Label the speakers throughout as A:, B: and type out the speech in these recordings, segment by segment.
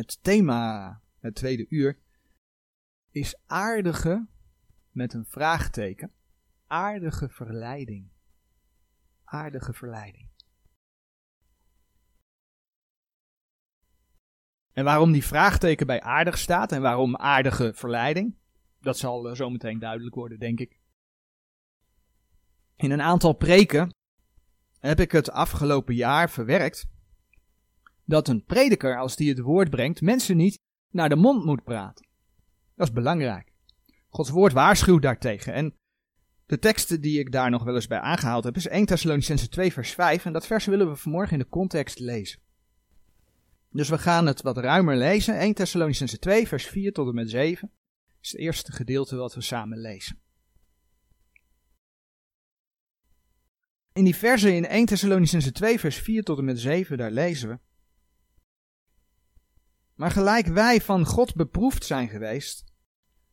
A: Het thema, het tweede uur, is aardige met een vraagteken. Aardige verleiding. Aardige verleiding. En waarom die vraagteken bij aardig staat en waarom aardige verleiding, dat zal eh, zo meteen duidelijk worden, denk ik. In een aantal preken heb ik het afgelopen jaar verwerkt dat een prediker, als die het woord brengt, mensen niet naar de mond moet praten. Dat is belangrijk. Gods woord waarschuwt daartegen. En de teksten die ik daar nog wel eens bij aangehaald heb, is 1 Thessalonicense 2 vers 5. En dat vers willen we vanmorgen in de context lezen. Dus we gaan het wat ruimer lezen. 1 Thessalonicense 2 vers 4 tot en met 7 is het eerste gedeelte wat we samen lezen. In die versen in 1 Thessalonicense 2 vers 4 tot en met 7, daar lezen we. Maar gelijk wij van God beproefd zijn geweest,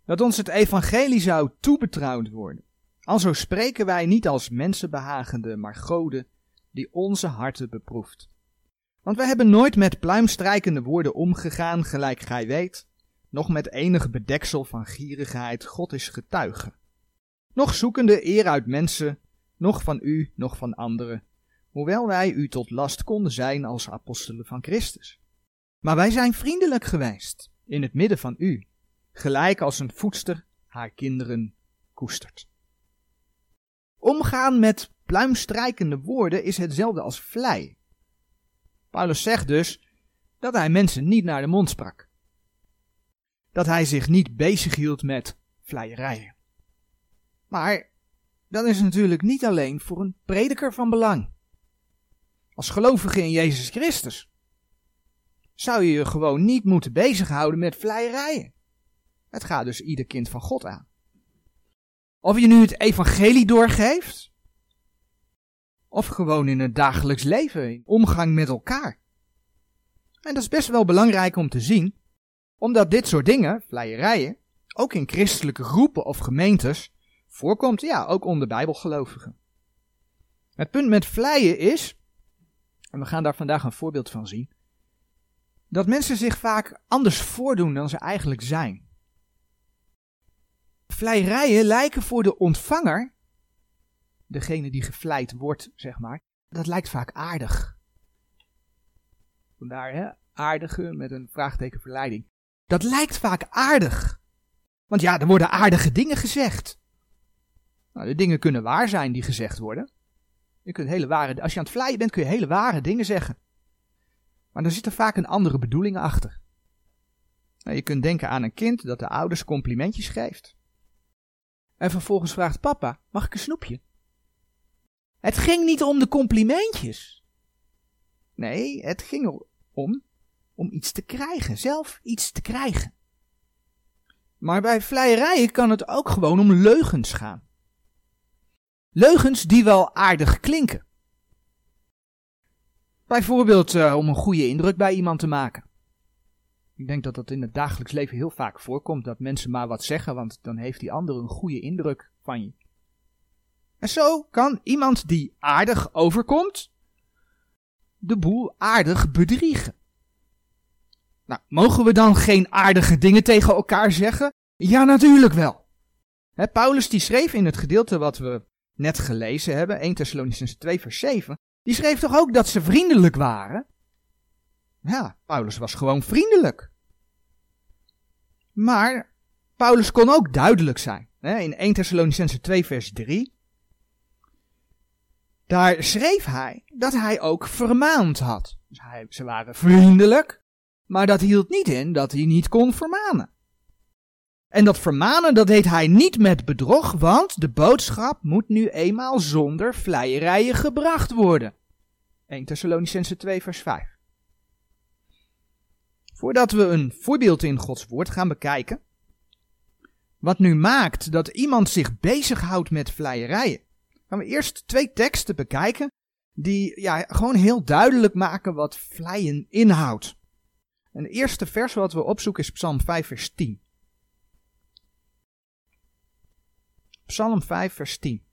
A: dat ons het evangelie zou toebetrouwd worden. Alzo spreken wij niet als mensenbehagende, maar goden die onze harten beproeft. Want wij hebben nooit met pluimstrijkende woorden omgegaan, gelijk gij weet, nog met enig bedeksel van gierigheid, God is getuige. Nog zoekende eer uit mensen, nog van u, nog van anderen, hoewel wij u tot last konden zijn als apostelen van Christus. Maar wij zijn vriendelijk geweest in het midden van u, gelijk als een voedster haar kinderen koestert. Omgaan met pluimstrijkende woorden is hetzelfde als vlei. Paulus zegt dus dat hij mensen niet naar de mond sprak. Dat hij zich niet bezighield met vleierijen. Maar dat is natuurlijk niet alleen voor een prediker van belang. Als gelovige in Jezus Christus zou je je gewoon niet moeten bezighouden met vleierijen. Het gaat dus ieder kind van God aan. Of je nu het evangelie doorgeeft, of gewoon in het dagelijks leven, in omgang met elkaar. En dat is best wel belangrijk om te zien, omdat dit soort dingen, vleierijen, ook in christelijke groepen of gemeentes voorkomt, ja, ook onder bijbelgelovigen. Het punt met vleien is, en we gaan daar vandaag een voorbeeld van zien, dat mensen zich vaak anders voordoen dan ze eigenlijk zijn. Vleierijen lijken voor de ontvanger, degene die gevleid wordt, zeg maar, dat lijkt vaak aardig. Vandaar, hè, aardige met een vraagteken verleiding. Dat lijkt vaak aardig. Want ja, er worden aardige dingen gezegd. Nou, de dingen kunnen waar zijn die gezegd worden. Je kunt hele ware, als je aan het vleien bent, kun je hele ware dingen zeggen. Maar er zit er vaak een andere bedoeling achter. Nou, je kunt denken aan een kind dat de ouders complimentjes geeft. En vervolgens vraagt papa, mag ik een snoepje? Het ging niet om de complimentjes. Nee, het ging om om iets te krijgen, zelf iets te krijgen. Maar bij vleierijen kan het ook gewoon om leugens gaan. Leugens die wel aardig klinken. Bijvoorbeeld uh, om een goede indruk bij iemand te maken. Ik denk dat dat in het dagelijks leven heel vaak voorkomt, dat mensen maar wat zeggen, want dan heeft die ander een goede indruk van je. En zo kan iemand die aardig overkomt, de boel aardig bedriegen. Nou, mogen we dan geen aardige dingen tegen elkaar zeggen? Ja, natuurlijk wel. Paulus die schreef in het gedeelte wat we net gelezen hebben, 1 Thessalonians 2 vers 7, die schreef toch ook dat ze vriendelijk waren? Ja, Paulus was gewoon vriendelijk. Maar Paulus kon ook duidelijk zijn. In 1 Thessalonicense 2 vers 3. Daar schreef hij dat hij ook vermaand had. Dus hij, ze waren vriendelijk, maar dat hield niet in dat hij niet kon vermanen. En dat vermanen, dat deed hij niet met bedrog, want de boodschap moet nu eenmaal zonder vleierijen gebracht worden. 1 Thessalonicense 2 vers 5. Voordat we een voorbeeld in Gods woord gaan bekijken, wat nu maakt dat iemand zich bezighoudt met vleierijen, gaan we eerst twee teksten bekijken die ja, gewoon heel duidelijk maken wat vleien inhoudt. En de eerste vers wat we opzoeken is Psalm 5 vers 10. Psalm 5 vers 10.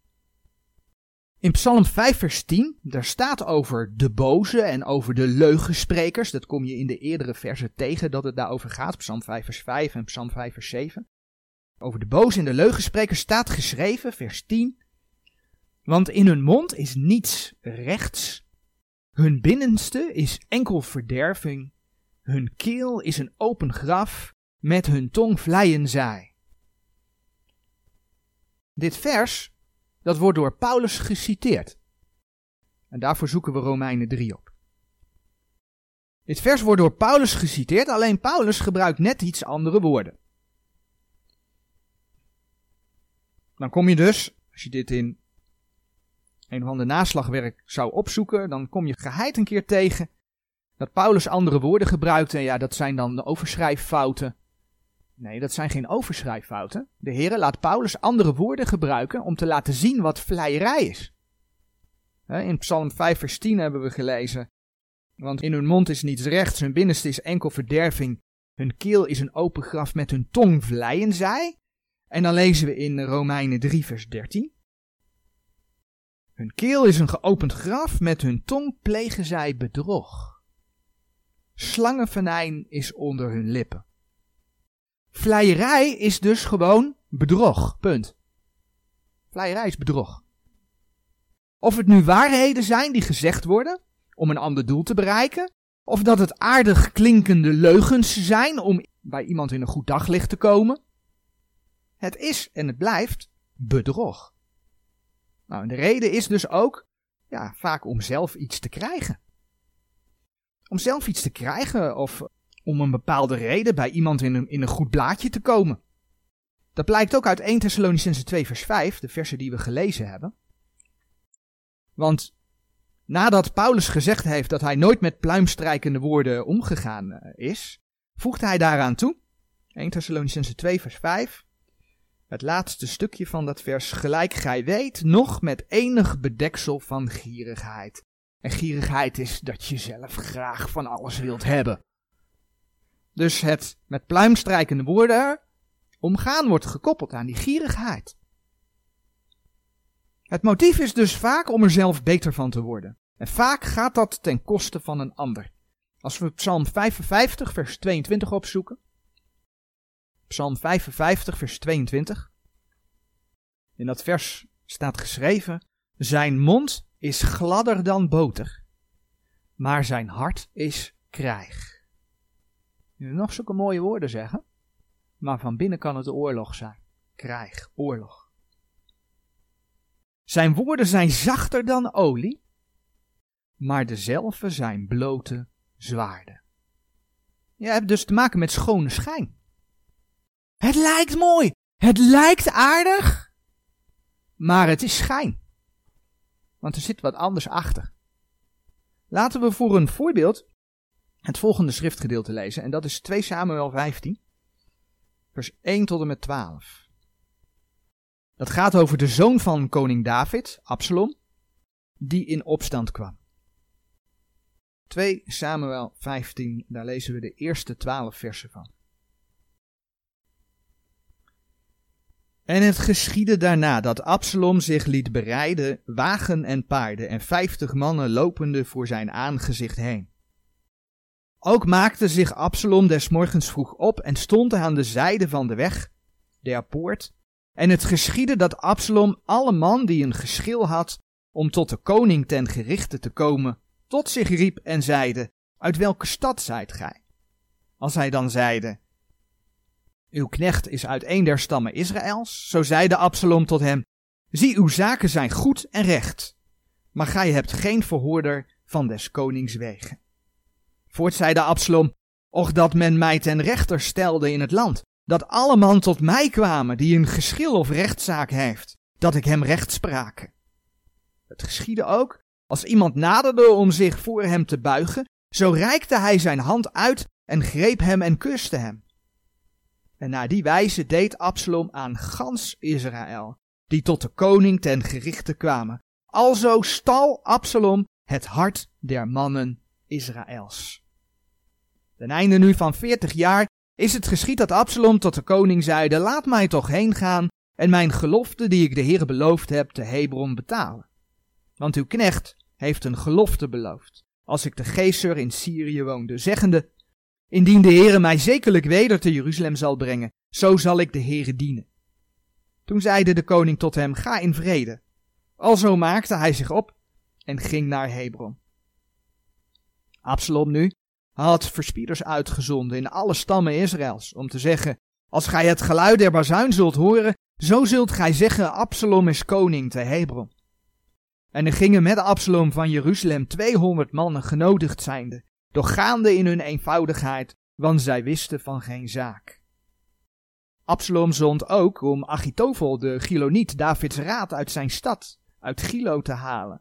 A: In Psalm 5 vers 10, daar staat over de boze en over de leugensprekers. Dat kom je in de eerdere versen tegen dat het daarover gaat. Psalm 5 vers 5 en Psalm 5 vers 7. Over de boze en de leugensprekers staat geschreven, vers 10. Want in hun mond is niets rechts. Hun binnenste is enkel verderving. Hun keel is een open graf. Met hun tong vleien zij. Dit vers dat wordt door Paulus geciteerd. En daarvoor zoeken we Romeinen 3 op. Dit vers wordt door Paulus geciteerd, alleen Paulus gebruikt net iets andere woorden. Dan kom je dus, als je dit in een of ander naslagwerk zou opzoeken, dan kom je geheid een keer tegen dat Paulus andere woorden gebruikt. En ja, dat zijn dan de overschrijffouten Nee, dat zijn geen overschrijffouten. De Heer laat Paulus andere woorden gebruiken om te laten zien wat vleierij is. In Psalm 5 vers 10 hebben we gelezen. Want in hun mond is niets rechts, hun binnenste is enkel verderving. Hun keel is een open graf, met hun tong vleien zij. En dan lezen we in Romeinen 3 vers 13. Hun keel is een geopend graf, met hun tong plegen zij bedrog. Slangenvenijn is onder hun lippen. Vleierij is dus gewoon bedrog. Punt. Vleierij is bedrog. Of het nu waarheden zijn die gezegd worden om een ander doel te bereiken, of dat het aardig klinkende leugens zijn om bij iemand in een goed daglicht te komen. Het is en het blijft bedrog. Nou, en de reden is dus ook ja, vaak om zelf iets te krijgen. Om zelf iets te krijgen of om een bepaalde reden bij iemand in een, in een goed blaadje te komen. Dat blijkt ook uit 1 Thessalonicense 2 vers 5, de versen die we gelezen hebben. Want nadat Paulus gezegd heeft dat hij nooit met pluimstrijkende woorden omgegaan eh, is, voegde hij daaraan toe, 1 Thessalonicense 2 vers 5, het laatste stukje van dat vers, gelijk gij weet, nog met enig bedeksel van gierigheid. En gierigheid is dat je zelf graag van alles wilt hebben. Dus het met pluimstrijkende woorden omgaan wordt gekoppeld aan die gierigheid. Het motief is dus vaak om er zelf beter van te worden. En vaak gaat dat ten koste van een ander. Als we Psalm 55, vers 22 opzoeken. Psalm 55, vers 22. In dat vers staat geschreven: Zijn mond is gladder dan boter, maar zijn hart is krijg nog zulke mooie woorden zeggen, maar van binnen kan het oorlog zijn. Krijg, oorlog. Zijn woorden zijn zachter dan olie, maar dezelfde zijn blote zwaarden. Je hebt dus te maken met schone schijn. Het lijkt mooi, het lijkt aardig, maar het is schijn. Want er zit wat anders achter. Laten we voor een voorbeeld het volgende schriftgedeelte lezen. En dat is 2 Samuel 15, vers 1 tot en met 12. Dat gaat over de zoon van koning David, Absalom, die in opstand kwam. 2 Samuel 15, daar lezen we de eerste 12 versen van. En het geschiedde daarna dat Absalom zich liet bereiden, wagen en paarden, en vijftig mannen lopende voor zijn aangezicht heen. Ook maakte zich Absalom des morgens vroeg op en stond aan de zijde van de weg, der poort. En het geschiedde dat Absalom alle man die een geschil had om tot de koning ten gerichte te komen, tot zich riep en zeide, uit welke stad zijt gij? Als hij dan zeide, uw knecht is uit een der stammen Israëls, zo zeide Absalom tot hem, zie uw zaken zijn goed en recht, maar gij hebt geen verhoorder van des konings wegen. Voort zeide Absalom, och dat men mij ten rechter stelde in het land, dat alle man tot mij kwamen die een geschil of rechtszaak heeft, dat ik hem recht sprake. Het geschiedde ook, als iemand naderde om zich voor hem te buigen, zo reikte hij zijn hand uit en greep hem en kuste hem. En naar die wijze deed Absalom aan gans Israël, die tot de koning ten gerichte kwamen. Alzo stal Absalom het hart der mannen Israëls. Ten einde nu van veertig jaar is het geschied dat Absalom tot de koning zeide, laat mij toch heen gaan en mijn gelofte die ik de Heer beloofd heb te Hebron betalen. Want uw knecht heeft een gelofte beloofd, als ik de geeser in Syrië woonde, zeggende, indien de Heere mij zekerlijk weder te Jeruzalem zal brengen, zo zal ik de Heere dienen. Toen zeide de koning tot hem, ga in vrede. Alzo maakte hij zich op en ging naar Hebron. Absalom nu had verspieders uitgezonden in alle stammen Israëls, om te zeggen, als gij het geluid der bazuin zult horen, zo zult gij zeggen, Absalom is koning te Hebron. En er gingen met Absalom van Jeruzalem tweehonderd mannen genodigd zijnde, doch gaande in hun eenvoudigheid, want zij wisten van geen zaak. Absalom zond ook om Achitofel de Giloniet Davids raad uit zijn stad, uit Gilo te halen,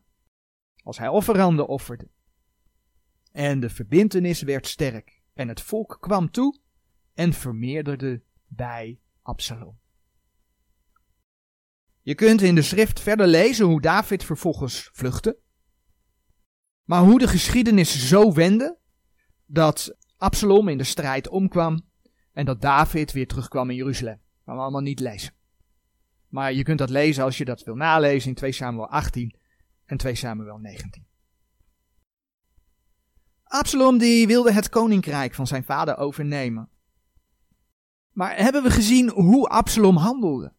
A: als hij offeranden offerde. En de verbintenis werd sterk, en het volk kwam toe en vermeerderde bij Absalom. Je kunt in de schrift verder lezen hoe David vervolgens vluchtte. Maar hoe de geschiedenis zo wendde dat Absalom in de strijd omkwam en dat David weer terugkwam in Jeruzalem. Dat gaan we allemaal niet lezen. Maar je kunt dat lezen als je dat wil nalezen in 2 Samuel 18 en 2 Samuel 19. Absalom die wilde het koninkrijk van zijn vader overnemen. Maar hebben we gezien hoe Absalom handelde?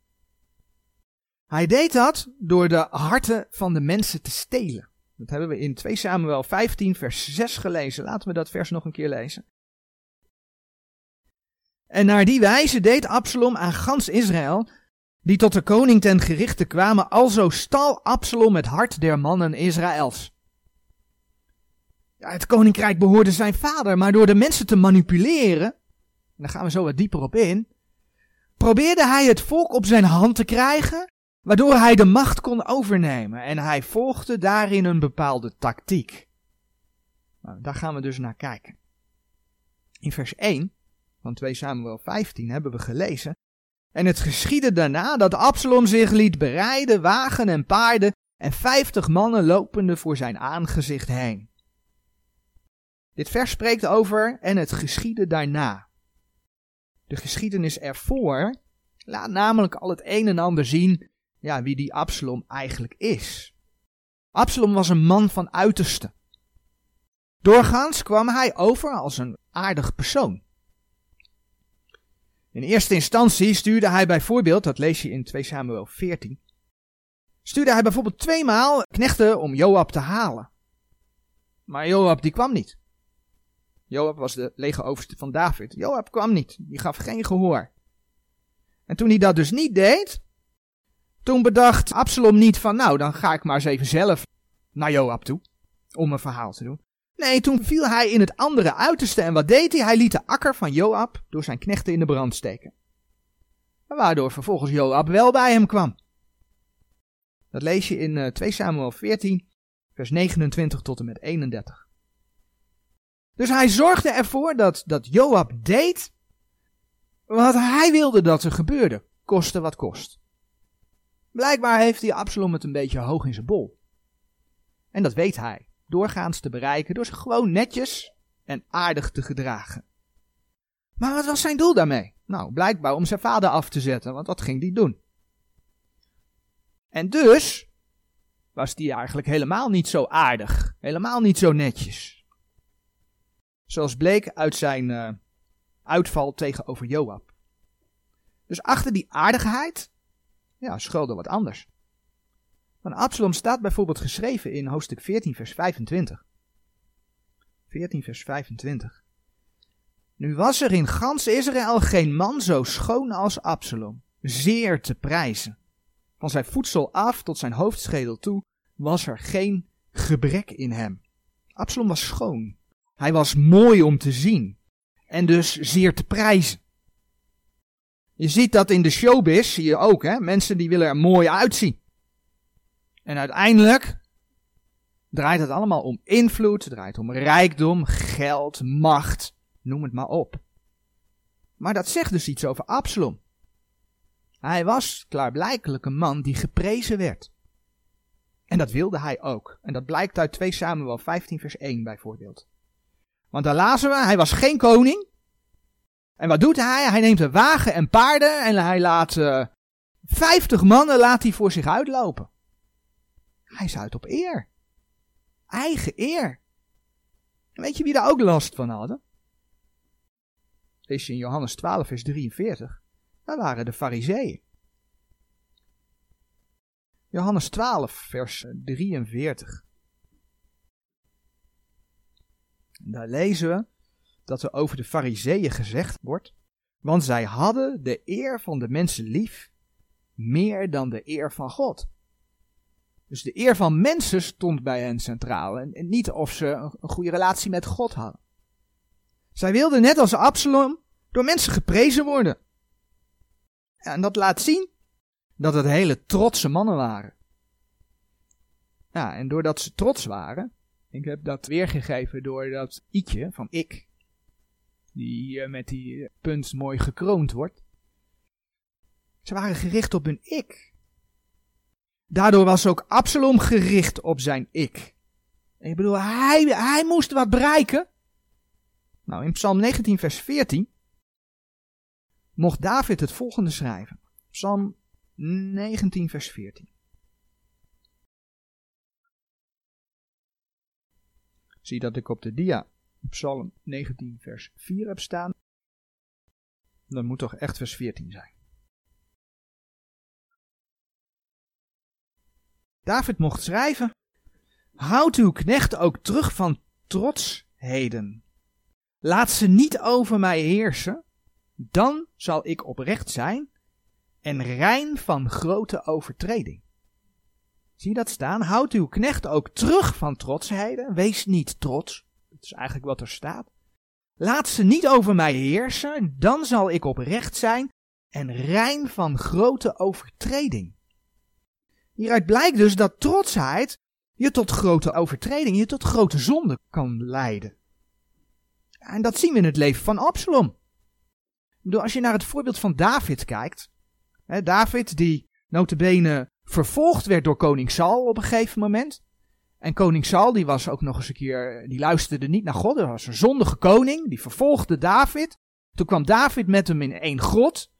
A: Hij deed dat door de harten van de mensen te stelen. Dat hebben we in 2 Samuel 15 vers 6 gelezen. Laten we dat vers nog een keer lezen. En naar die wijze deed Absalom aan gans Israël, die tot de koning ten gerichte kwamen, alzo stal Absalom het hart der mannen Israëls. Het koninkrijk behoorde zijn vader, maar door de mensen te manipuleren, en daar gaan we zo wat dieper op in, probeerde hij het volk op zijn hand te krijgen, waardoor hij de macht kon overnemen. En hij volgde daarin een bepaalde tactiek. Nou, daar gaan we dus naar kijken. In vers 1 van 2 Samuel 15 hebben we gelezen. En het geschiedde daarna dat Absalom zich liet bereiden, wagen en paarden, en vijftig mannen lopende voor zijn aangezicht heen. Dit vers spreekt over en het geschiedde daarna. De geschiedenis ervoor laat namelijk al het een en ander zien ja, wie die Absalom eigenlijk is. Absalom was een man van uiterste. Doorgaans kwam hij over als een aardig persoon. In eerste instantie stuurde hij bijvoorbeeld, dat lees je in 2 Samuel 14, stuurde hij bijvoorbeeld tweemaal knechten om Joab te halen. Maar Joab die kwam niet. Joab was de legeroverste van David. Joab kwam niet, die gaf geen gehoor. En toen hij dat dus niet deed, toen bedacht Absalom niet van nou, dan ga ik maar eens even zelf naar Joab toe, om een verhaal te doen. Nee, toen viel hij in het andere uiterste en wat deed hij? Hij liet de akker van Joab door zijn knechten in de brand steken. Waardoor vervolgens Joab wel bij hem kwam. Dat lees je in 2 eh, Samuel 14, vers 29 tot en met 31. Dus hij zorgde ervoor dat, dat Joab deed wat hij wilde dat er gebeurde, koste wat kost. Blijkbaar heeft hij Absalom het een beetje hoog in zijn bol. En dat weet hij doorgaans te bereiken door zich gewoon netjes en aardig te gedragen. Maar wat was zijn doel daarmee? Nou, blijkbaar om zijn vader af te zetten, want wat ging hij doen? En dus was hij eigenlijk helemaal niet zo aardig, helemaal niet zo netjes. Zoals bleek uit zijn uh, uitval tegenover Joab. Dus achter die aardigheid, ja, schuilde wat anders. Van Absalom staat bijvoorbeeld geschreven in hoofdstuk 14, vers 25. 14, vers 25. Nu was er in gans Israël geen man zo schoon als Absalom, zeer te prijzen. Van zijn voedsel af tot zijn hoofdschedel toe was er geen gebrek in hem. Absalom was schoon. Hij was mooi om te zien en dus zeer te prijzen. Je ziet dat in de showbiz, zie je ook, hè? mensen die willen er mooi uitzien. En uiteindelijk draait het allemaal om invloed, draait om rijkdom, geld, macht, noem het maar op. Maar dat zegt dus iets over Absalom. Hij was klaarblijkelijk een man die geprezen werd. En dat wilde hij ook. En dat blijkt uit 2 Samuel 15 vers 1 bijvoorbeeld. Want daar lazen we, hij was geen koning. En wat doet hij? Hij neemt een wagen en paarden en hij laat uh, eh, 50 mannen laat hij voor zich uitlopen. Hij is uit op eer. Eigen eer. En weet je wie daar ook last van hadden? Lees je in Johannes 12, vers 43. Dat waren de fariseeën. Johannes 12, vers 43. Daar lezen we dat er over de fariseeën gezegd wordt, want zij hadden de eer van de mensen lief meer dan de eer van God. Dus de eer van mensen stond bij hen centraal en niet of ze een goede relatie met God hadden. Zij wilden net als Absalom door mensen geprezen worden. En dat laat zien dat het hele trotse mannen waren. Ja, en doordat ze trots waren, ik heb dat weergegeven door dat i'tje van ik, die met die punt mooi gekroond wordt. Ze waren gericht op hun ik. Daardoor was ook Absalom gericht op zijn ik. ik bedoel, hij, hij moest wat bereiken. Nou, in Psalm 19, vers 14 mocht David het volgende schrijven. Psalm 19, vers 14. Zie dat ik op de dia Psalm 19, vers 4 heb staan. Dan moet toch echt vers 14 zijn. David mocht schrijven: Houd uw knecht ook terug van trotsheden. Laat ze niet over mij heersen, dan zal ik oprecht zijn en rein van grote overtreding. Zie je dat staan? Houd uw knecht ook terug van trotsheden. Wees niet trots. Dat is eigenlijk wat er staat. Laat ze niet over mij heersen, dan zal ik oprecht zijn en rein van grote overtreding. Hieruit blijkt dus dat trotsheid je tot grote overtreding, je tot grote zonde kan leiden. En dat zien we in het leven van Absalom. Ik als je naar het voorbeeld van David kijkt. Hè, David die notabene vervolgd werd door koning Saul op een gegeven moment. En koning Saul die was ook nog eens een keer, die luisterde niet naar God. Dat was een zondige koning, die vervolgde David. Toen kwam David met hem in één grot.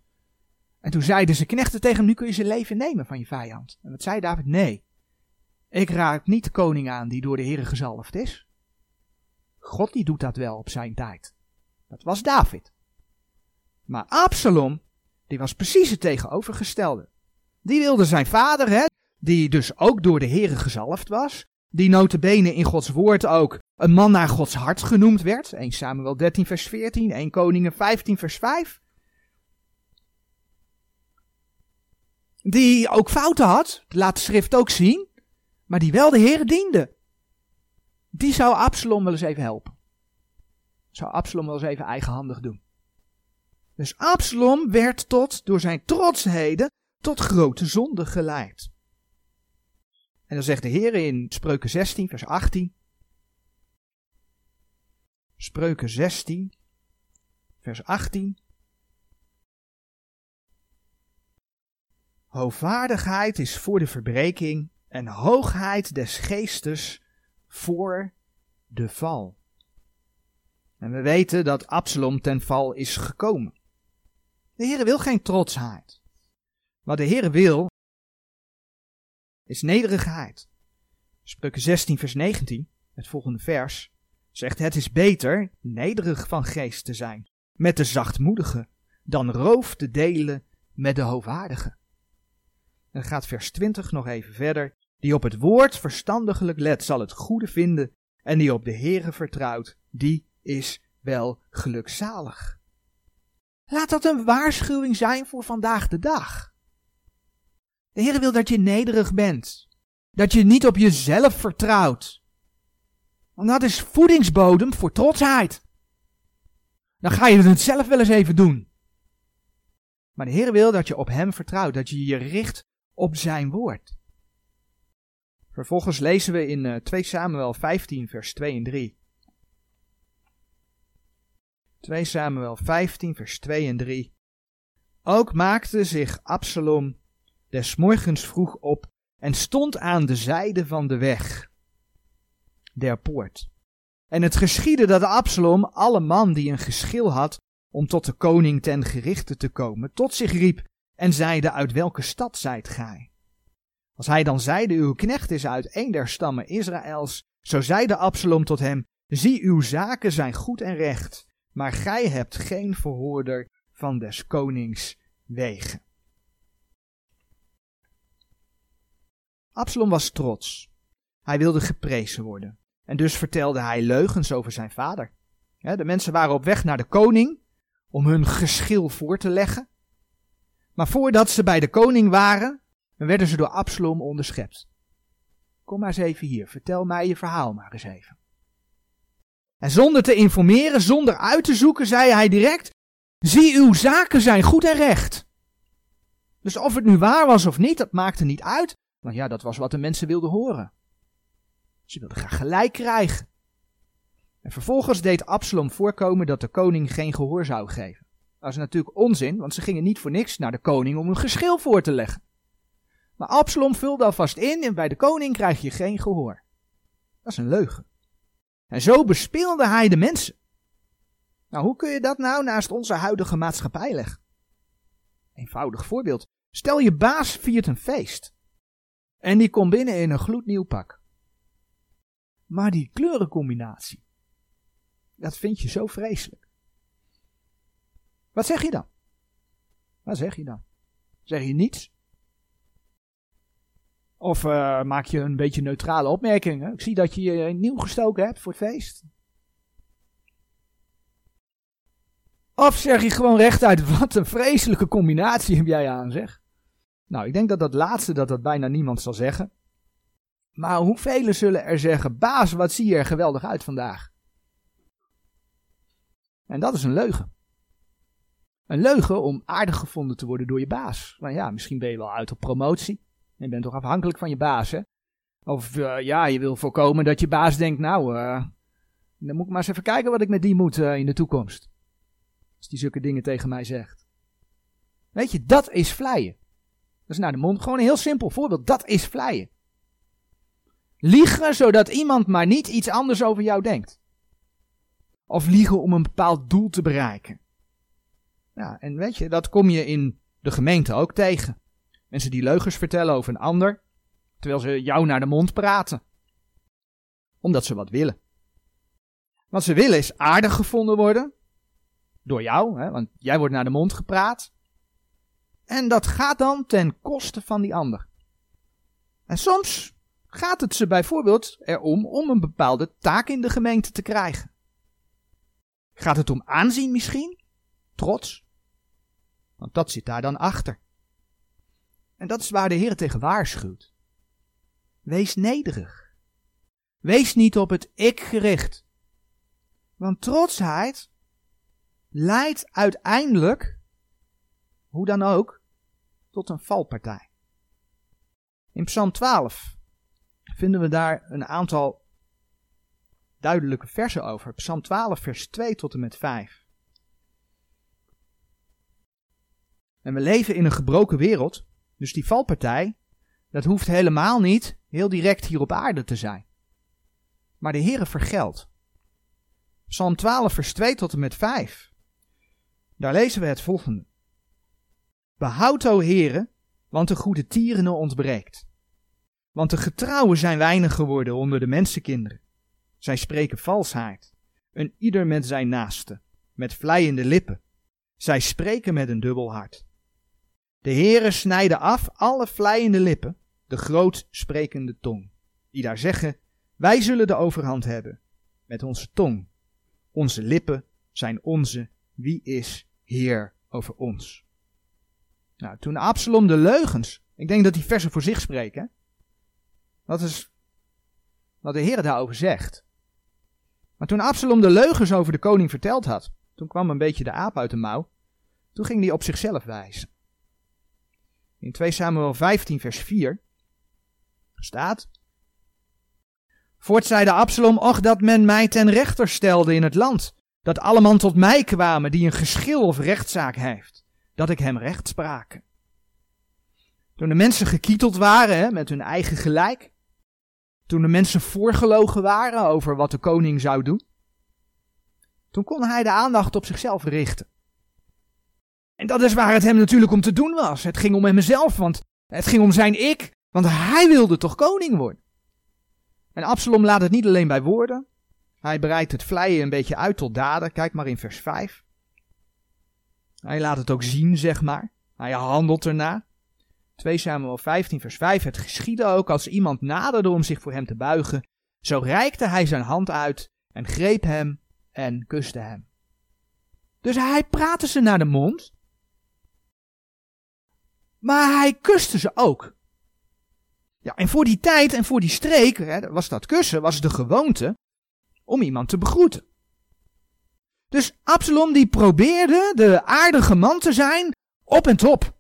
A: En toen zeiden ze knechten tegen hem, nu kun je zijn leven nemen van je vijand. En wat zei David? Nee, ik raak niet de koning aan die door de Heer gezalfd is. God die doet dat wel op zijn tijd. Dat was David. Maar Absalom, die was precies het tegenovergestelde. Die wilde zijn vader, hè, die dus ook door de Heer gezalfd was, die notabene in Gods woord ook een man naar Gods hart genoemd werd. 1 Samuel 13 vers 14, 1 Koningen 15 vers 5. Die ook fouten had, laat de schrift ook zien, maar die wel de Heer diende. Die zou Absalom wel eens even helpen. Zou Absalom wel eens even eigenhandig doen. Dus Absalom werd tot, door zijn trotsheden, tot grote zonde geleid. En dan zegt de Heer in Spreuken 16, vers 18. Spreuken 16, vers 18. Hoogvaardigheid is voor de verbreking en hoogheid des geestes voor de val. En we weten dat Absalom ten val is gekomen. De Heer wil geen trotsheid. Wat de Heer wil, is nederigheid. Spreuken 16 vers 19, het volgende vers, zegt het is beter nederig van geest te zijn met de zachtmoedige dan roof te delen met de hoogwaardige. Dan gaat vers 20 nog even verder. Die op het woord verstandigelijk let zal het goede vinden en die op de Heere vertrouwt, die is wel gelukzalig. Laat dat een waarschuwing zijn voor vandaag de dag. De Heer wil dat je nederig bent. Dat je niet op jezelf vertrouwt. Want dat is voedingsbodem voor trotsheid. Dan ga je het zelf wel eens even doen. Maar de Heer wil dat je op Hem vertrouwt. Dat je je richt op Zijn woord. Vervolgens lezen we in 2 eh, Samuel 15 vers 2 en 3. 2 Samuel 15 vers 2 en 3. Ook maakte zich Absalom des morgens vroeg op en stond aan de zijde van de weg der poort. En het geschiedde dat Absalom alle man die een geschil had om tot de koning ten gerichte te komen, tot zich riep en zeide uit welke stad zijt gij? Als hij dan zeide, uw knecht is uit een der stammen Israëls, zo zeide Absalom tot hem, zie uw zaken zijn goed en recht, maar gij hebt geen verhoorder van des konings wegen. Absalom was trots. Hij wilde geprezen worden. En dus vertelde hij leugens over zijn vader. De mensen waren op weg naar de koning om hun geschil voor te leggen. Maar voordat ze bij de koning waren, werden ze door Absalom onderschept. Kom maar eens even hier, vertel mij je verhaal maar eens even. En zonder te informeren, zonder uit te zoeken, zei hij direct: Zie, uw zaken zijn goed en recht. Dus of het nu waar was of niet, dat maakte niet uit. Want ja, dat was wat de mensen wilden horen. Ze wilden graag gelijk krijgen. En vervolgens deed Absalom voorkomen dat de koning geen gehoor zou geven. Dat is natuurlijk onzin, want ze gingen niet voor niks naar de koning om een geschil voor te leggen. Maar Absalom vulde alvast in en bij de koning krijg je geen gehoor. Dat is een leugen. En zo bespeelde hij de mensen. Nou, hoe kun je dat nou naast onze huidige maatschappij leggen? Eenvoudig voorbeeld. Stel je baas viert een feest. En die komt binnen in een gloednieuw pak. Maar die kleurencombinatie, dat vind je zo vreselijk. Wat zeg je dan? Wat zeg je dan? Zeg je niets? Of uh, maak je een beetje neutrale opmerkingen? Ik zie dat je je nieuw gestoken hebt voor het feest. Of zeg je gewoon rechtuit, wat een vreselijke combinatie heb jij aan, zeg. Nou, ik denk dat dat laatste, dat dat bijna niemand zal zeggen. Maar hoeveel zullen er zeggen, baas, wat zie je er geweldig uit vandaag? En dat is een leugen. Een leugen om aardig gevonden te worden door je baas. Maar ja, misschien ben je wel uit op promotie. Je bent toch afhankelijk van je baas, hè? Of uh, ja, je wil voorkomen dat je baas denkt, nou, uh, dan moet ik maar eens even kijken wat ik met die moet uh, in de toekomst. Als die zulke dingen tegen mij zegt. Weet je, dat is vleien. Is naar de mond. Gewoon een heel simpel voorbeeld. Dat is vleien. Liegen zodat iemand maar niet iets anders over jou denkt. Of liegen om een bepaald doel te bereiken. Ja, en weet je, dat kom je in de gemeente ook tegen. Mensen die leugens vertellen over een ander, terwijl ze jou naar de mond praten. Omdat ze wat willen. Wat ze willen is aardig gevonden worden. Door jou, hè, want jij wordt naar de mond gepraat. En dat gaat dan ten koste van die ander. En soms gaat het ze bijvoorbeeld erom om een bepaalde taak in de gemeente te krijgen. Gaat het om aanzien misschien? Trots? Want dat zit daar dan achter. En dat is waar de Heer tegen waarschuwt. Wees nederig. Wees niet op het ik gericht. Want trotsheid leidt uiteindelijk, hoe dan ook, tot een valpartij. In Psalm 12 vinden we daar een aantal duidelijke versen over. Psalm 12, vers 2 tot en met 5. En we leven in een gebroken wereld, dus die valpartij, dat hoeft helemaal niet heel direct hier op aarde te zijn. Maar de Heere vergeldt. Psalm 12, vers 2 tot en met 5. Daar lezen we het volgende. Behoud, o Heere, want de goede tieren ontbreekt. Want de getrouwen zijn weinig geworden onder de mensenkinderen. Zij spreken valsheid, een ieder met zijn naaste, met vleiende lippen. Zij spreken met een dubbel hart. De Heere snijden af alle vleiende lippen, de groot sprekende tong, die daar zeggen, wij zullen de overhand hebben, met onze tong. Onze lippen zijn onze, wie is Heer over ons? Nou, toen Absalom de leugens, ik denk dat die versen voor zich spreken, dat is wat de Heer daarover zegt. Maar toen Absalom de leugens over de koning verteld had, toen kwam een beetje de aap uit de mouw, toen ging hij op zichzelf wijzen. In 2 Samuel 15 vers 4 staat, Voort zeide Absalom, och dat men mij ten rechter stelde in het land, dat alle man tot mij kwamen die een geschil of rechtszaak heeft, dat ik hem recht spraken. Toen de mensen gekieteld waren hè, met hun eigen gelijk, toen de mensen voorgelogen waren over wat de koning zou doen, toen kon hij de aandacht op zichzelf richten. En dat is waar het hem natuurlijk om te doen was. Het ging om hemzelf, want het ging om zijn ik. Want hij wilde toch koning worden. En Absalom laat het niet alleen bij woorden. Hij breidt het vleien een beetje uit tot daden. Kijk maar in vers 5. Hij laat het ook zien, zeg maar. Hij handelt erna. 2 Samuel 15 vers 5. Het geschiedde ook als iemand naderde om zich voor hem te buigen. Zo reikte hij zijn hand uit en greep hem en kuste hem. Dus hij praatte ze naar de mond. Maar hij kuste ze ook. Ja, en voor die tijd en voor die streek hè, was dat kussen, was de gewoonte om iemand te begroeten. Dus Absalom die probeerde de aardige man te zijn op en top.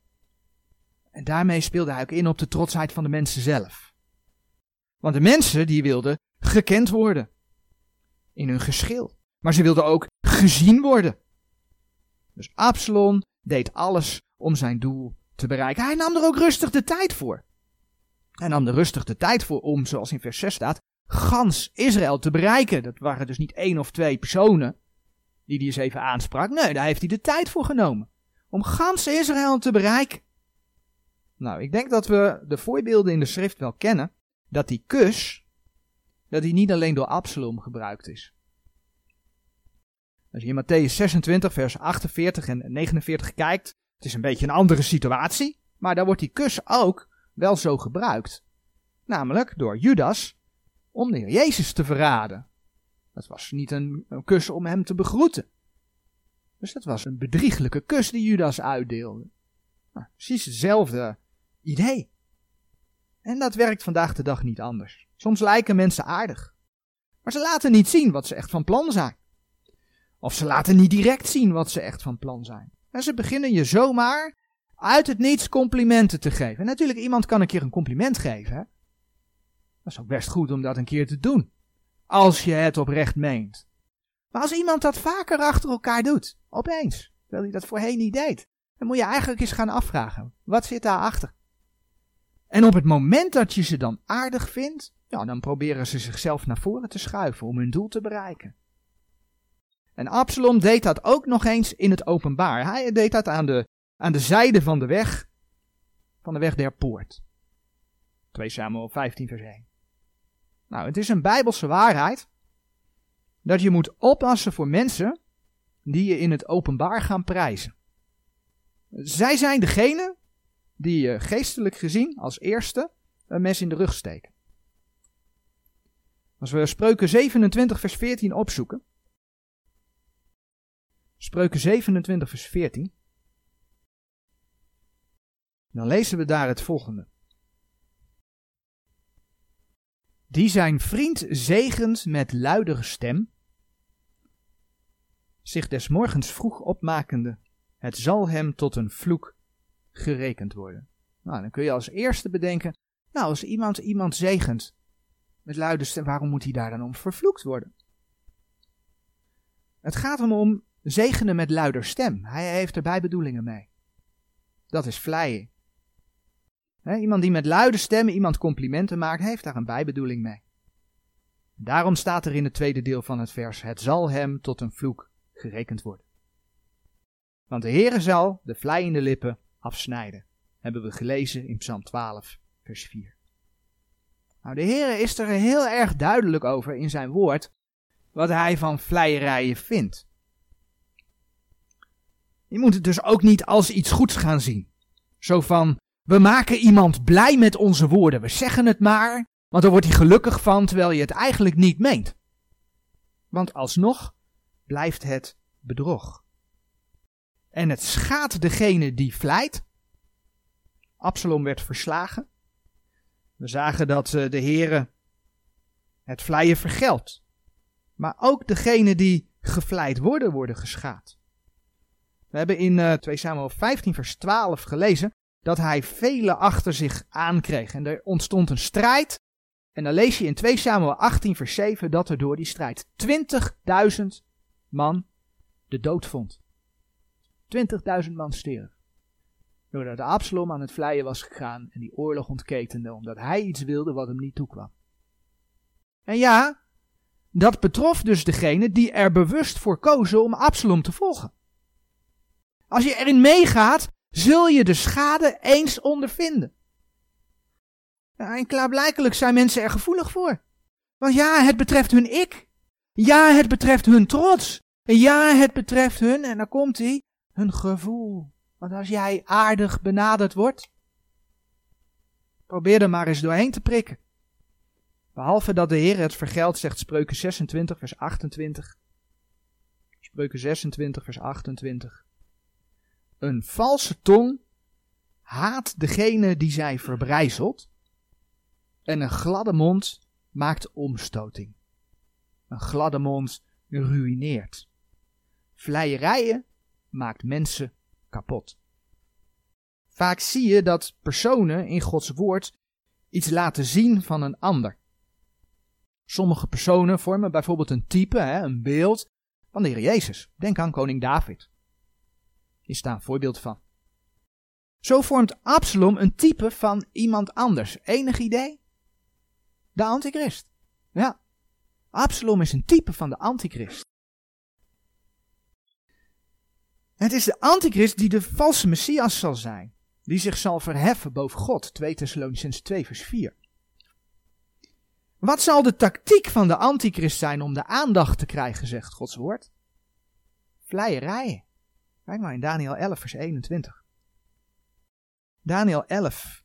A: En daarmee speelde hij ook in op de trotsheid van de mensen zelf. Want de mensen die wilden gekend worden. In hun geschil. Maar ze wilden ook gezien worden. Dus Absalom deed alles om zijn doel te bereiken. Hij nam er ook rustig de tijd voor. Hij nam er rustig de tijd voor om, zoals in vers 6 staat, gans Israël te bereiken. Dat waren dus niet één of twee personen die hij eens even aansprak. Nee, daar heeft hij de tijd voor genomen. Om gans Israël te bereiken. Nou, ik denk dat we de voorbeelden in de schrift wel kennen. Dat die kus, dat die niet alleen door Absalom gebruikt is. Als je in Matthäus 26, vers 48 en 49 kijkt, het is een beetje een andere situatie, maar daar wordt die kus ook wel zo gebruikt. Namelijk door Judas om de Jezus te verraden. Dat was niet een, kus om hem te begroeten. Dus dat was een bedrieglijke kus die Judas uitdeelde. Nou, precies hetzelfde idee. En dat werkt vandaag de dag niet anders. Soms lijken mensen aardig. Maar ze laten niet zien wat ze echt van plan zijn. Of ze laten niet direct zien wat ze echt van plan zijn. En ze beginnen je zomaar uit het niets complimenten te geven. En natuurlijk, iemand kan een keer een compliment geven. Hè? Dat is ook best goed om dat een keer te doen. Als je het oprecht meent. Maar als iemand dat vaker achter elkaar doet, opeens, terwijl hij dat voorheen niet deed, dan moet je eigenlijk eens gaan afvragen: wat zit daarachter? En op het moment dat je ze dan aardig vindt, ja, dan proberen ze zichzelf naar voren te schuiven om hun doel te bereiken. En Absalom deed dat ook nog eens in het openbaar. Hij deed dat aan de, aan de zijde van de weg, van de weg der poort. 2 Samuel 15 vers 1. Nou, het is een bijbelse waarheid dat je moet oppassen voor mensen die je in het openbaar gaan prijzen. Zij zijn degene die je geestelijk gezien als eerste een mes in de rug steken. Als we Spreuken 27 vers 14 opzoeken, Spreuken 27, vers 14. Dan lezen we daar het volgende. Die zijn vriend zegent met luidere stem, zich des morgens vroeg opmakende, het zal hem tot een vloek gerekend worden. Nou, dan kun je als eerste bedenken, nou, als iemand iemand zegent met luide stem, waarom moet hij daar dan om vervloekt worden? Het gaat hem om Zegenen met luider stem. Hij heeft er bijbedoelingen mee. Dat is vleien. Iemand die met luide stem iemand complimenten maakt, heeft daar een bijbedoeling mee. Daarom staat er in het tweede deel van het vers: Het zal hem tot een vloek gerekend worden. Want de Heere zal de vleiende lippen afsnijden. Hebben we gelezen in Psalm 12, vers 4. Nou, de Heere is er heel erg duidelijk over in zijn woord wat hij van vleierijen vindt. Je moet het dus ook niet als iets goeds gaan zien. Zo van, we maken iemand blij met onze woorden. We zeggen het maar, want dan wordt hij gelukkig van terwijl je het eigenlijk niet meent. Want alsnog blijft het bedrog. En het schaadt degene die vlijt. Absalom werd verslagen. We zagen dat eh, de heren het vleien vergeldt. Maar ook degene die gevleid worden, worden geschaad. We hebben in uh, 2 Samuel 15 vers 12 gelezen dat hij velen achter zich aankreeg. En er ontstond een strijd. En dan lees je in 2 Samuel 18 vers 7 dat er door die strijd 20.000 man de dood vond. 20.000 man stierf. Doordat Absalom aan het vleien was gegaan en die oorlog ontketende omdat hij iets wilde wat hem niet toekwam. En ja, dat betrof dus degene die er bewust voor kozen om Absalom te volgen. Als je erin meegaat, zul je de schade eens ondervinden. En klaarblijkelijk zijn mensen er gevoelig voor. Want ja, het betreft hun ik. Ja, het betreft hun trots. Ja, het betreft hun, en dan komt hij, hun gevoel. Want als jij aardig benaderd wordt, probeer er maar eens doorheen te prikken. Behalve dat de Heer het vergeldt, zegt Spreuken 26, vers 28. Spreuken 26, vers 28. Een valse tong haat degene die zij verbrijzelt, en een gladde mond maakt omstoting. Een gladde mond ruïneert. Vleierijen maakt mensen kapot. Vaak zie je dat personen in Gods woord iets laten zien van een ander. Sommige personen vormen bijvoorbeeld een type, een beeld van de Heer Jezus. Denk aan koning David. Is daar een voorbeeld van. Zo vormt Absalom een type van iemand anders. Enig idee? De antichrist. Ja, Absalom is een type van de antichrist. Het is de antichrist die de valse messias zal zijn, die zich zal verheffen boven God. 2 Thessalonians 2 vers 4. Wat zal de tactiek van de antichrist zijn om de aandacht te krijgen, zegt Gods woord? Vleierijen. Kijk maar in Daniel 11 vers 21. Daniel 11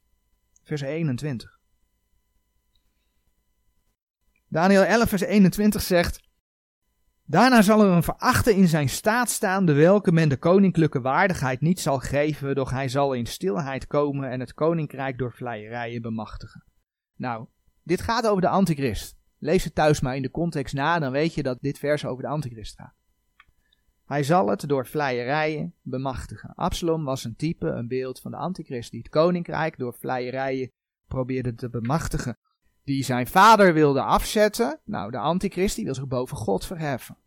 A: vers 21. Daniel 11, vers 21 zegt: Daarna zal er een verachte in zijn staat staan, de welke men de koninklijke waardigheid niet zal geven, doch hij zal in stilheid komen en het koninkrijk door vleierijen bemachtigen. Nou, dit gaat over de antichrist. Lees het thuis maar in de context na, dan weet je dat dit vers over de antichrist gaat. Hij zal het door vleierijen bemachtigen. Absalom was een type, een beeld van de antichrist, die het koninkrijk door vleierijen probeerde te bemachtigen die zijn vader wilde afzetten. Nou, de antichrist die wil zich boven God verheffen.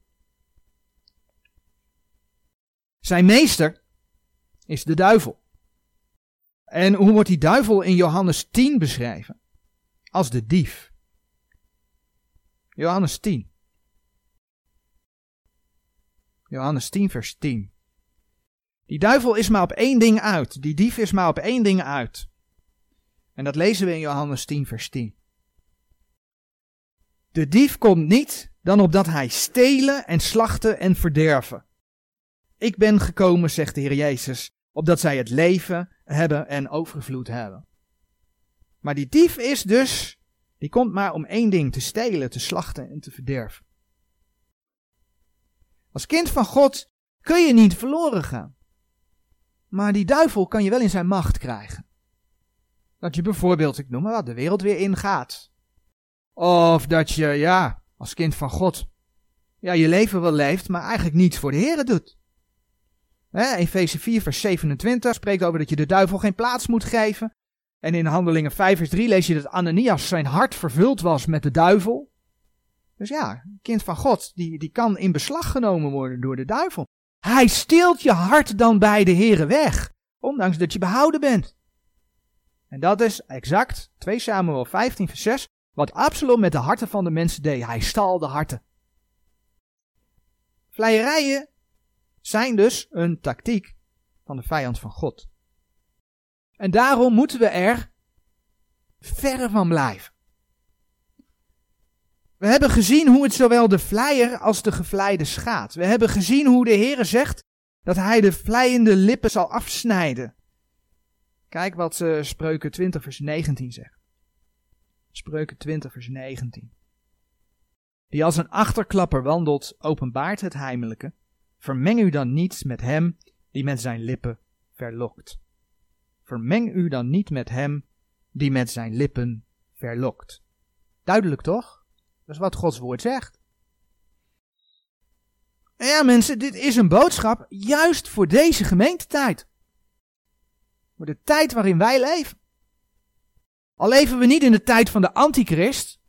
A: Zijn meester is de duivel. En hoe wordt die duivel in Johannes 10 beschreven? Als de dief. Johannes 10. Johannes 10, vers 10. Die duivel is maar op één ding uit. Die dief is maar op één ding uit. En dat lezen we in Johannes 10, vers 10. De dief komt niet dan opdat hij stelen en slachten en verderven. Ik ben gekomen, zegt de Heer Jezus, opdat zij het leven hebben en overvloed hebben. Maar die dief is dus, die komt maar om één ding, te stelen, te slachten en te verderven. Als kind van God kun je niet verloren gaan. Maar die duivel kan je wel in zijn macht krijgen. Dat je bijvoorbeeld, ik noem maar wat, de wereld weer ingaat. Of dat je, ja, als kind van God, ja, je leven wel leeft, maar eigenlijk niets voor de Heer doet. Efeze 4 vers 27 spreekt over dat je de duivel geen plaats moet geven. En in Handelingen 5 vers 3 lees je dat Ananias zijn hart vervuld was met de duivel. Dus ja, kind van God, die, die kan in beslag genomen worden door de duivel. Hij steelt je hart dan bij de Heere weg, ondanks dat je behouden bent. En dat is exact 2 Samuel 15 vers 6. Wat Absalom met de harten van de mensen deed, hij stal de harten. Vleierijen zijn dus een tactiek van de vijand van God. En daarom moeten we er verre van blijven. We hebben gezien hoe het zowel de vleier als de gevleide schaadt. We hebben gezien hoe de Heere zegt dat hij de vleiende lippen zal afsnijden. Kijk wat uh, Spreuken 20 vers 19 zegt. Spreuken 20, vers 19. Die als een achterklapper wandelt, openbaart het heimelijke. Vermeng u dan niet met hem die met zijn lippen verlokt. Vermeng u dan niet met hem die met zijn lippen verlokt. Duidelijk toch? Is wat Gods woord zegt. En ja, mensen, dit is een boodschap juist voor deze gemeentetijd. Voor de tijd waarin wij leven. Al leven we niet in de tijd van de antichrist,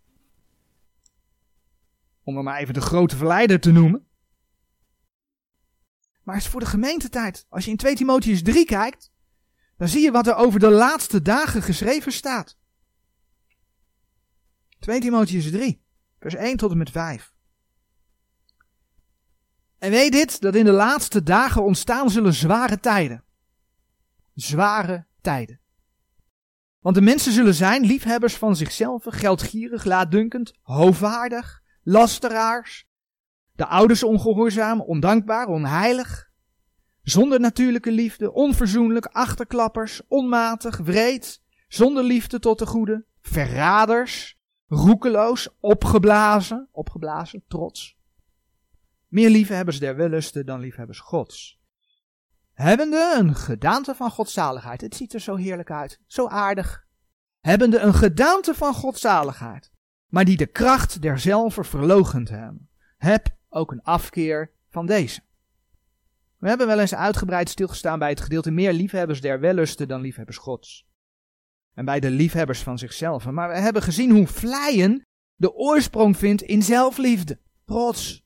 A: om hem maar even de grote verleider te noemen. Maar het is voor de gemeentetijd. Als je in 2 Timotheus 3 kijkt, dan zie je wat er over de laatste dagen geschreven staat. 2 Timotheus 3, vers 1 tot en met 5. En weet dit, dat in de laatste dagen ontstaan zullen zware tijden. Zware tijden. Want de mensen zullen zijn liefhebbers van zichzelf, geldgierig, laatdunkend, hoogwaardig, lasteraars, de ouders ongehoorzaam, ondankbaar, onheilig, zonder natuurlijke liefde, onverzoenlijk, achterklappers, onmatig, wreed, zonder liefde tot de goede, verraders, roekeloos, opgeblazen, opgeblazen, trots. Meer liefhebbers der wellusten dan liefhebbers gods. Hebbende een gedaante van godzaligheid. Het ziet er zo heerlijk uit, zo aardig. Hebbende een gedaante van godzaligheid, maar die de kracht derzelve verlogend hebben. Heb ook een afkeer van deze. We hebben wel eens uitgebreid stilgestaan bij het gedeelte meer liefhebbers der wellusten dan liefhebbers gods. En bij de liefhebbers van zichzelf. Maar we hebben gezien hoe vleien de oorsprong vindt in zelfliefde, trots.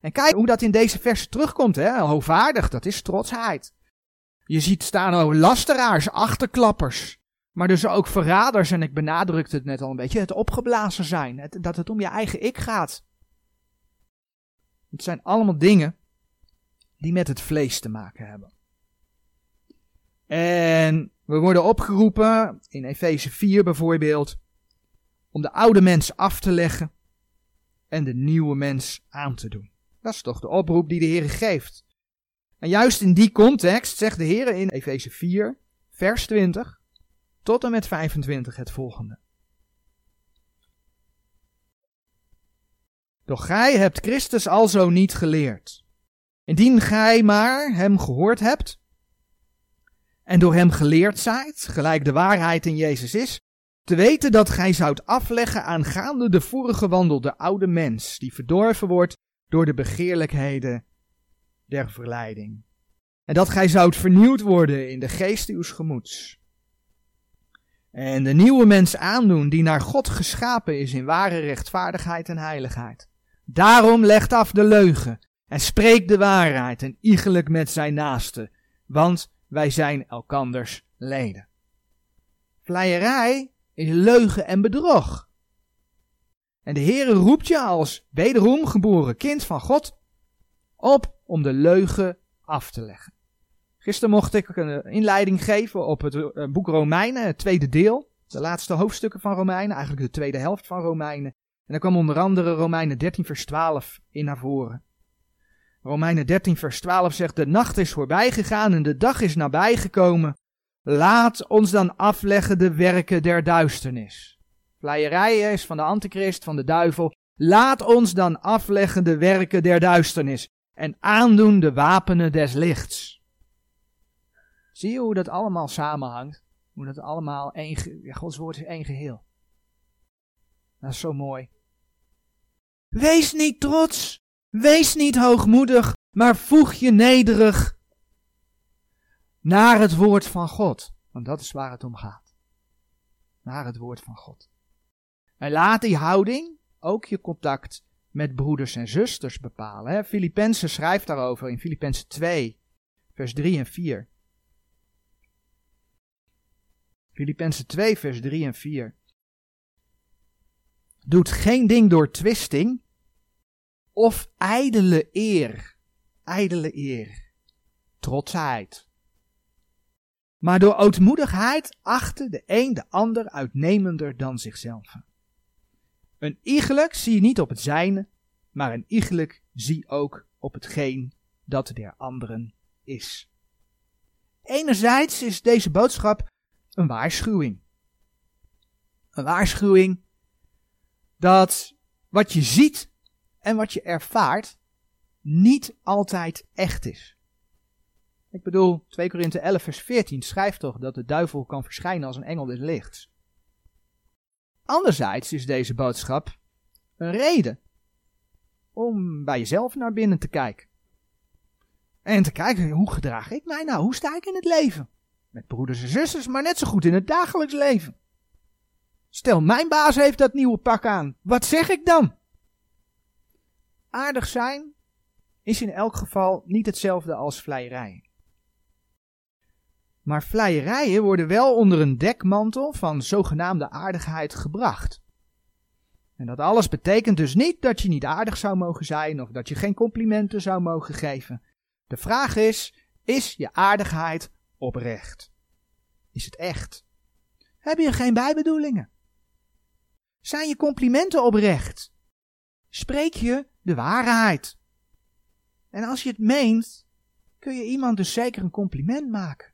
A: En kijk hoe dat in deze vers terugkomt, hè? Hoogvaardig, dat is trotsheid. Je ziet staan ook lasteraars, achterklappers. Maar dus ook verraders, en ik benadrukte het net al een beetje, het opgeblazen zijn. Het, dat het om je eigen ik gaat. Het zijn allemaal dingen die met het vlees te maken hebben. En we worden opgeroepen, in Efeze 4 bijvoorbeeld, om de oude mens af te leggen en de nieuwe mens aan te doen. Dat is toch de oproep die de Heer geeft. En juist in die context zegt de Heer in Efeze 4, vers 20 tot en met 25 het volgende. Doch gij hebt Christus alzo niet geleerd. Indien gij maar hem gehoord hebt en door hem geleerd zijt, gelijk de waarheid in Jezus is, te weten dat gij zoudt afleggen aangaande de vorige wandel, de oude mens, die verdorven wordt door de begeerlijkheden der verleiding. En dat gij zoudt vernieuwd worden in de geest uws gemoeds. En de nieuwe mens aandoen die naar God geschapen is in ware rechtvaardigheid en heiligheid. Daarom legt af de leugen en spreekt de waarheid en iegelijk met zijn naaste, want wij zijn elkanders leden. Vleierij is leugen en bedrog. En de Heere roept je als wederom geboren kind van God op om de leugen af te leggen. Gisteren mocht ik een inleiding geven op het eh, boek Romeinen, het tweede deel. De laatste hoofdstukken van Romeinen, eigenlijk de tweede helft van Romeinen. En daar kwam onder andere Romeinen 13 vers 12 in naar voren. Romeinen 13 vers 12 zegt, de nacht is voorbij gegaan en de dag is nabij gekomen. Laat ons dan afleggen de werken der duisternis. Vleierij is van de antichrist, van de duivel. Laat ons dan afleggen de werken der duisternis en aandoen de wapenen des lichts. Zie je hoe dat allemaal samenhangt? Hoe dat allemaal één, ja, Gods woord is één geheel. Dat is zo mooi. Wees niet trots, wees niet hoogmoedig, maar voeg je nederig naar het woord van God. Want dat is waar het om gaat. Naar het woord van God. En laat die houding ook je contact met broeders en zusters bepalen. Filippenzen schrijft daarover in Filippenzen 2, vers 3 en 4. Filippenzen 2, vers 3 en 4. Doet geen ding door twisting of ijdele eer. Ijdele eer. Trotsheid. Maar door ootmoedigheid achten de een de ander uitnemender dan zichzelf. Een iegelijk zie niet op het zijne, maar een iegelijk zie ook op hetgeen dat der anderen is. Enerzijds is deze boodschap een waarschuwing. Een waarschuwing dat wat je ziet en wat je ervaart niet altijd echt is. Ik bedoel, 2 Korinthe 11 vers 14 schrijft toch dat de duivel kan verschijnen als een engel des lichts. Anderzijds is deze boodschap een reden om bij jezelf naar binnen te kijken. En te kijken, hoe gedraag ik mij nou? Hoe sta ik in het leven? Met broeders en zusters, maar net zo goed in het dagelijks leven. Stel, mijn baas heeft dat nieuwe pak aan. Wat zeg ik dan? Aardig zijn is in elk geval niet hetzelfde als vleierij. Maar vleierijen worden wel onder een dekmantel van zogenaamde aardigheid gebracht. En dat alles betekent dus niet dat je niet aardig zou mogen zijn of dat je geen complimenten zou mogen geven. De vraag is: is je aardigheid oprecht? Is het echt? Heb je geen bijbedoelingen? Zijn je complimenten oprecht? Spreek je de waarheid? En als je het meent, kun je iemand dus zeker een compliment maken.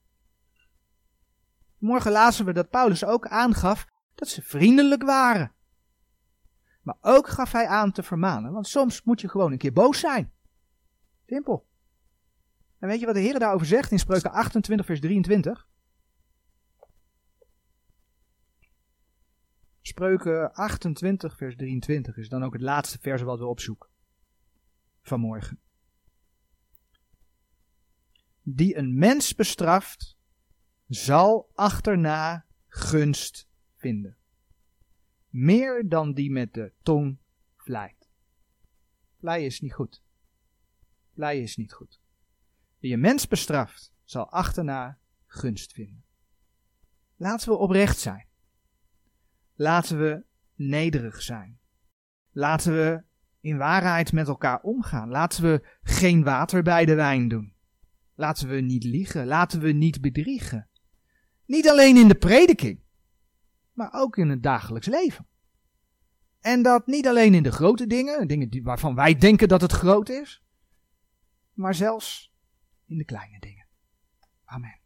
A: Morgen lazen we dat Paulus ook aangaf dat ze vriendelijk waren. Maar ook gaf hij aan te vermanen, want soms moet je gewoon een keer boos zijn. Simpel. En weet je wat de Heer daarover zegt in Spreuken 28, vers 23? Spreuken 28, vers 23 is dan ook het laatste vers wat we opzoeken vanmorgen. Die een mens bestraft, zal achterna gunst vinden. Meer dan die met de tong vlijt. Vleien is niet goed. Vleien is niet goed. Wie een mens bestraft, zal achterna gunst vinden. Laten we oprecht zijn. Laten we nederig zijn. Laten we in waarheid met elkaar omgaan. Laten we geen water bij de wijn doen. Laten we niet liegen. Laten we niet bedriegen. Niet alleen in de prediking, maar ook in het dagelijks leven. En dat niet alleen in de grote dingen, dingen waarvan wij denken dat het groot is, maar zelfs in de kleine dingen. Amen.